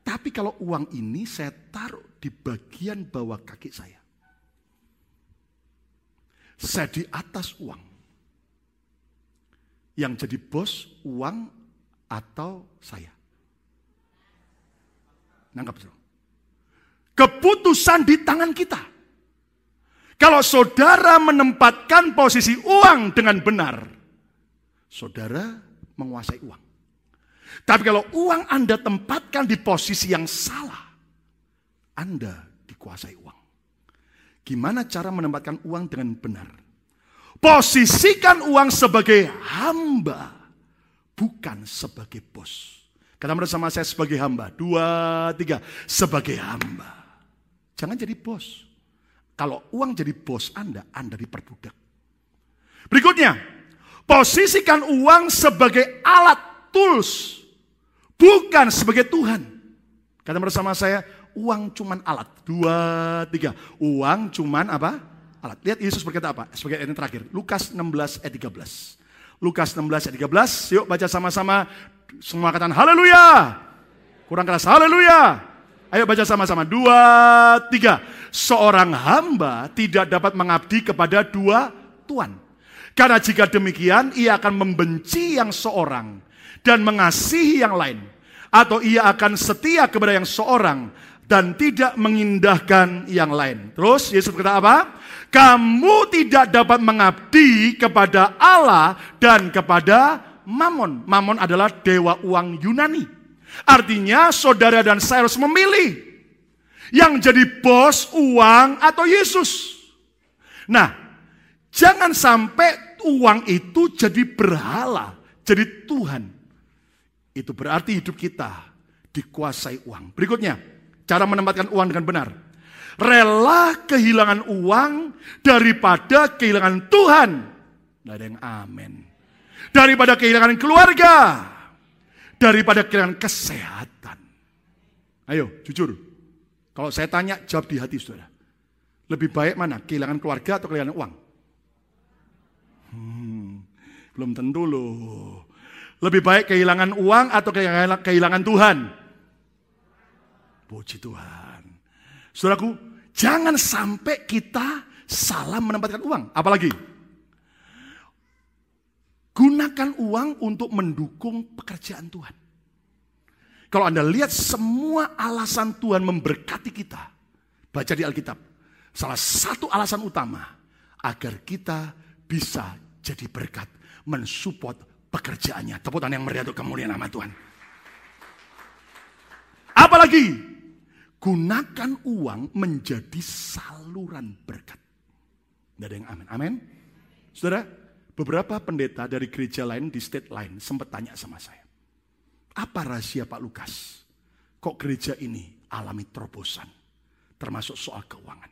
Tapi kalau uang ini saya taruh di bagian bawah kaki saya. Saya di atas uang. Yang jadi bos uang atau saya? Nangkap saudara. Keputusan di tangan kita. Kalau saudara menempatkan posisi uang dengan benar, saudara menguasai uang. Tapi kalau uang Anda tempatkan di posisi yang salah, Anda dikuasai uang. Gimana cara menempatkan uang dengan benar? Posisikan uang sebagai hamba bukan sebagai bos. Kata bersama saya sebagai hamba. Dua, tiga. Sebagai hamba. Jangan jadi bos. Kalau uang jadi bos Anda, Anda diperbudak. Berikutnya, posisikan uang sebagai alat tools. Bukan sebagai Tuhan. Kata bersama saya, uang cuman alat. Dua, tiga. Uang cuman apa? Alat. Lihat Yesus berkata apa? Sebagai ayat terakhir. Lukas 16 ayat 13. Lukas 16 ayat 13. Yuk baca sama-sama. Semua katakan haleluya. Kurang keras haleluya. Ayo baca sama-sama. Dua, tiga. Seorang hamba tidak dapat mengabdi kepada dua tuan. Karena jika demikian, ia akan membenci yang seorang dan mengasihi yang lain. Atau ia akan setia kepada yang seorang dan tidak mengindahkan yang lain. Terus Yesus berkata apa? Kamu tidak dapat mengabdi kepada Allah dan kepada Mamon. Mamon adalah dewa uang Yunani. Artinya saudara dan saya harus memilih yang jadi bos uang atau Yesus. Nah, jangan sampai uang itu jadi berhala, jadi Tuhan. Itu berarti hidup kita dikuasai uang. Berikutnya, cara menempatkan uang dengan benar. Rela kehilangan uang daripada kehilangan Tuhan. Tidak ada yang amin. Daripada kehilangan keluarga. Daripada kehilangan kesehatan. Ayo, jujur. Kalau saya tanya, jawab di hati saudara. Lebih baik mana? Kehilangan keluarga atau kehilangan uang? Hmm, belum tentu loh. Lebih baik kehilangan uang atau kehilangan, kehilangan Tuhan? Puji Tuhan. Saudaraku, jangan sampai kita salah menempatkan uang. Apalagi, gunakan uang untuk mendukung pekerjaan Tuhan. Kalau Anda lihat semua alasan Tuhan memberkati kita, baca di Alkitab. Salah satu alasan utama agar kita bisa jadi berkat, mensupport pekerjaannya. Tepuk tangan yang meriah untuk kemuliaan nama Tuhan. Apalagi gunakan uang menjadi saluran berkat. Tidak ada yang amin. Amin. Saudara, beberapa pendeta dari gereja lain di state lain sempat tanya sama saya. Apa rahasia Pak Lukas? Kok gereja ini alami terobosan, termasuk soal keuangan?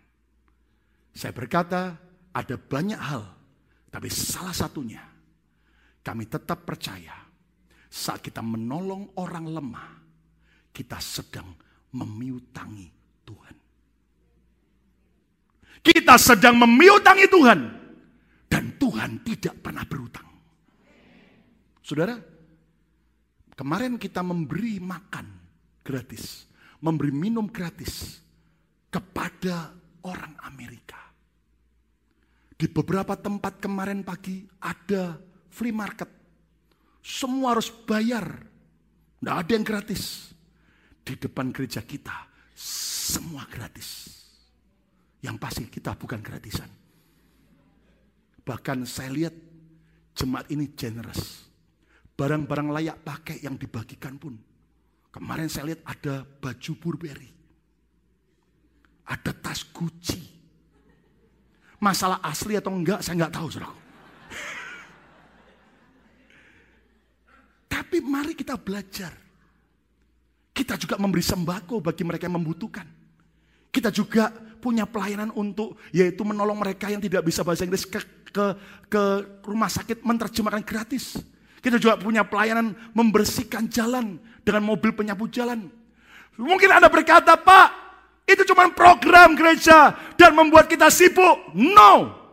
Saya berkata, ada banyak hal, tapi salah satunya kami tetap percaya saat kita menolong orang lemah, kita sedang memiutangi Tuhan. Kita sedang memiutangi Tuhan dan Tuhan tidak pernah berutang. Saudara, kemarin kita memberi makan gratis, memberi minum gratis kepada orang Amerika. Di beberapa tempat kemarin pagi ada flea market. Semua harus bayar. Tidak ada yang gratis. Di depan gereja kita, semua gratis. Yang pasti kita bukan gratisan. Bahkan saya lihat jemaat ini generous. Barang-barang layak pakai yang dibagikan pun. Kemarin saya lihat ada baju Burberry. Ada tas Gucci. Masalah asli atau enggak saya enggak tahu saudara. Tapi mari kita belajar. Kita juga memberi sembako bagi mereka yang membutuhkan. Kita juga punya pelayanan untuk yaitu menolong mereka yang tidak bisa bahasa Inggris ke, ke, ke rumah sakit menerjemahkan gratis. Kita juga punya pelayanan membersihkan jalan dengan mobil penyapu jalan. Mungkin Anda berkata, Pak, itu cuma program gereja dan membuat kita sibuk. No,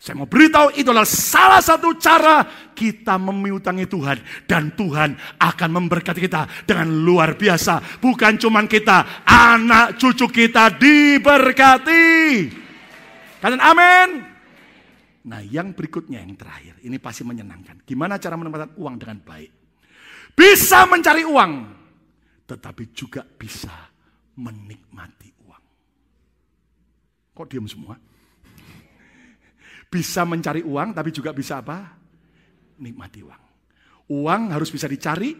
saya mau beritahu itu adalah salah satu cara kita memiutangi Tuhan. Dan Tuhan akan memberkati kita dengan luar biasa. Bukan cuma kita, anak cucu kita diberkati. Kalian amin. Nah yang berikutnya yang terakhir, ini pasti menyenangkan. Gimana cara menempatkan uang dengan baik? Bisa mencari uang, tetapi juga bisa menikmati uang. Kok diam semua? Bisa mencari uang, tapi juga bisa apa? Nikmati uang. Uang harus bisa dicari,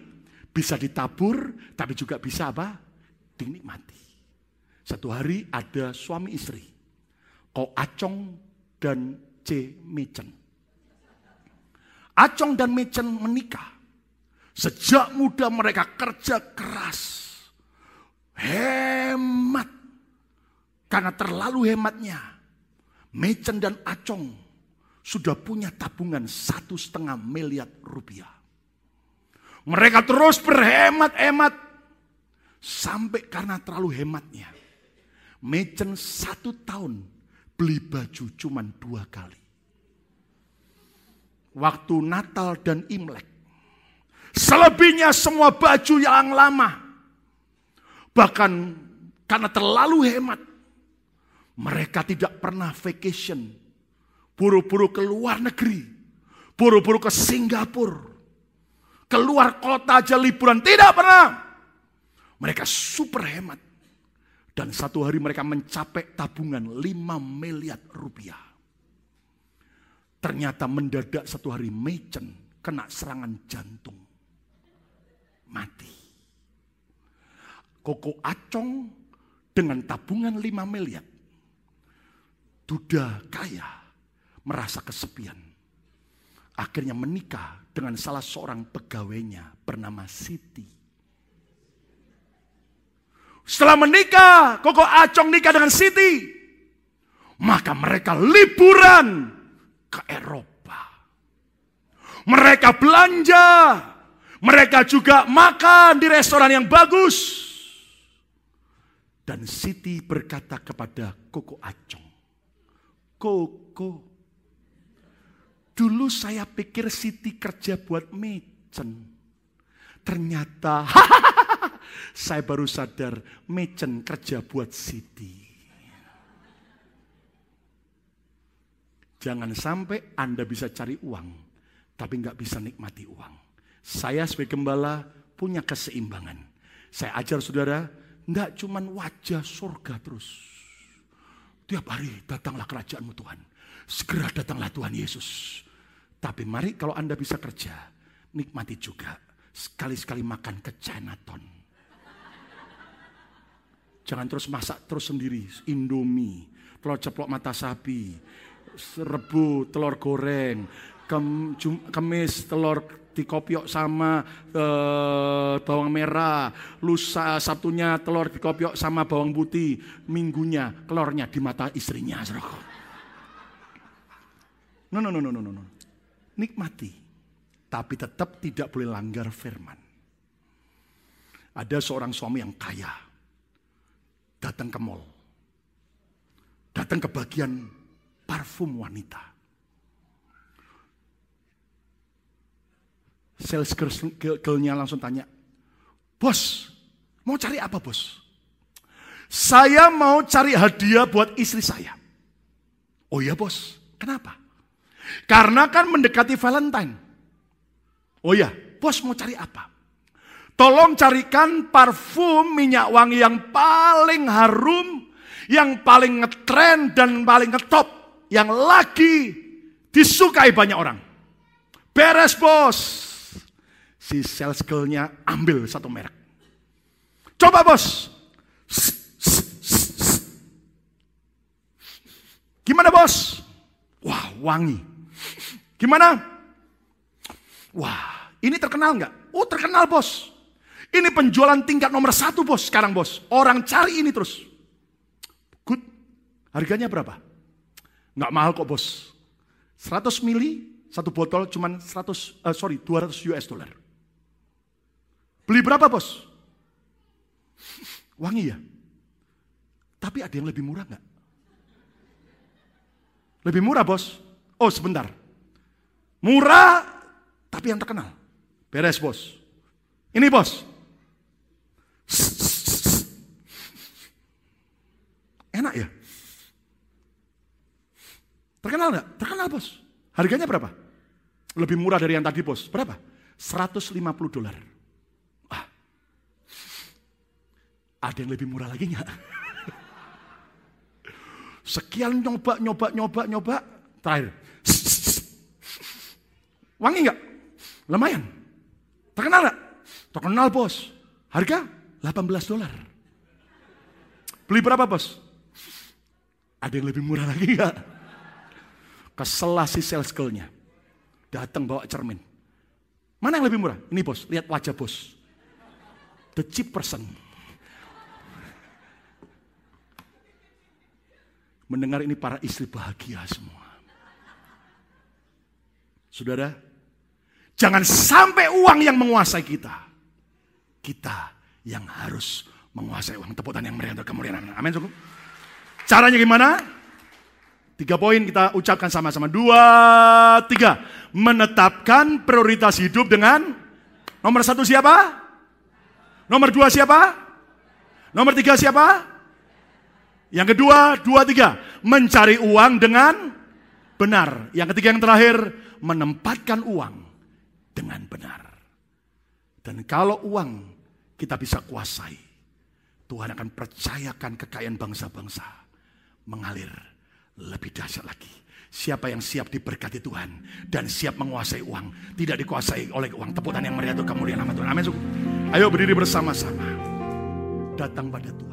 bisa ditabur, tapi juga bisa apa? Dinikmati. Satu hari ada suami istri, Ko Acong dan C. Mecen. Acong dan Mecen menikah. Sejak muda mereka kerja keras. Hemat. Karena terlalu hematnya Mecen dan Acong sudah punya tabungan satu setengah miliar rupiah. Mereka terus berhemat-hemat sampai karena terlalu hematnya. Mecen satu tahun beli baju cuma dua kali. Waktu Natal dan Imlek. Selebihnya semua baju yang lama. Bahkan karena terlalu hemat mereka tidak pernah vacation. Buru-buru ke luar negeri. Buru-buru ke Singapura. Keluar kota aja liburan. Tidak pernah. Mereka super hemat. Dan satu hari mereka mencapai tabungan 5 miliar rupiah. Ternyata mendadak satu hari Mechen kena serangan jantung. Mati. Koko Acong dengan tabungan 5 miliar. Duda kaya merasa kesepian. Akhirnya menikah dengan salah seorang pegawainya bernama Siti. Setelah menikah, Koko Acong nikah dengan Siti. Maka mereka liburan ke Eropa. Mereka belanja. Mereka juga makan di restoran yang bagus. Dan Siti berkata kepada Koko Acong. Koko, dulu saya pikir Siti kerja buat Mecen. Ternyata saya baru sadar Mecen kerja buat Siti. Jangan sampai Anda bisa cari uang, tapi nggak bisa nikmati uang. Saya sebagai gembala punya keseimbangan. Saya ajar saudara, nggak cuman wajah surga terus. Tiap hari datanglah kerajaanmu Tuhan. Segera datanglah Tuhan Yesus. Tapi mari kalau Anda bisa kerja, nikmati juga. Sekali-sekali makan ke Chinatown. Jangan terus masak terus sendiri, Indomie, telur ceplok mata sapi, rebu, telur goreng, kem, kemis, telur dikopiok sama uh, bawang merah, lusa sabtunya telur dikopiok sama bawang putih, minggunya telurnya di mata istrinya. No, no, no, no, no, no. Nikmati, tapi tetap tidak boleh langgar firman. Ada seorang suami yang kaya, datang ke mall, datang ke bagian parfum wanita. Sales girl-nya langsung tanya, Bos, mau cari apa bos? Saya mau cari hadiah buat istri saya. Oh iya bos, kenapa? Karena kan mendekati Valentine. Oh iya, bos mau cari apa? Tolong carikan parfum minyak wangi yang paling harum, yang paling ngetren dan paling ngetop yang lagi disukai banyak orang. Beres bos. Si sales girl-nya ambil satu merek. Coba bos. Gimana bos? Wah wangi. Gimana? Wah ini terkenal nggak? Oh terkenal bos. Ini penjualan tingkat nomor satu bos sekarang bos. Orang cari ini terus. Good. Harganya berapa? Nggak mahal kok bos. 100 mili, satu botol cuman 100, uh, sorry 200 US dollar. Beli berapa bos? Wangi ya? Tapi ada yang lebih murah nggak? Lebih murah bos? Oh sebentar. Murah, tapi yang terkenal. Beres bos. Ini bos. Enak ya? Terkenal nggak? Terkenal bos. Harganya berapa? Lebih murah dari yang tadi bos. Berapa? 150 dolar. Ada yang lebih murah lagi nggak? Sekian nyoba, nyoba, nyoba, nyoba. Terakhir. Wangi nggak? Lumayan. Terkenal nggak? Terkenal bos. Harga 18 dolar. Beli berapa bos? Ada yang lebih murah lagi nggak? Keselah si sales girl-nya. Datang bawa cermin. Mana yang lebih murah? Ini bos, lihat wajah bos. The cheap person. Mendengar ini para istri bahagia semua. Saudara, jangan sampai uang yang menguasai kita. Kita yang harus menguasai uang. Tepuk tangan yang meriah untuk kemuliaan. Amin. Caranya gimana? Tiga poin kita ucapkan sama-sama. Dua, tiga. Menetapkan prioritas hidup dengan nomor satu siapa? Nomor dua siapa? Nomor tiga siapa? Yang kedua, dua, tiga. Mencari uang dengan benar. Yang ketiga yang terakhir, menempatkan uang dengan benar. Dan kalau uang kita bisa kuasai, Tuhan akan percayakan kekayaan bangsa-bangsa mengalir lebih dahsyat lagi. Siapa yang siap diberkati Tuhan dan siap menguasai uang, tidak dikuasai oleh uang. Tepukan yang meriah itu kemuliaan nama Tuhan. Amin. Ayo berdiri bersama-sama. Datang pada Tuhan.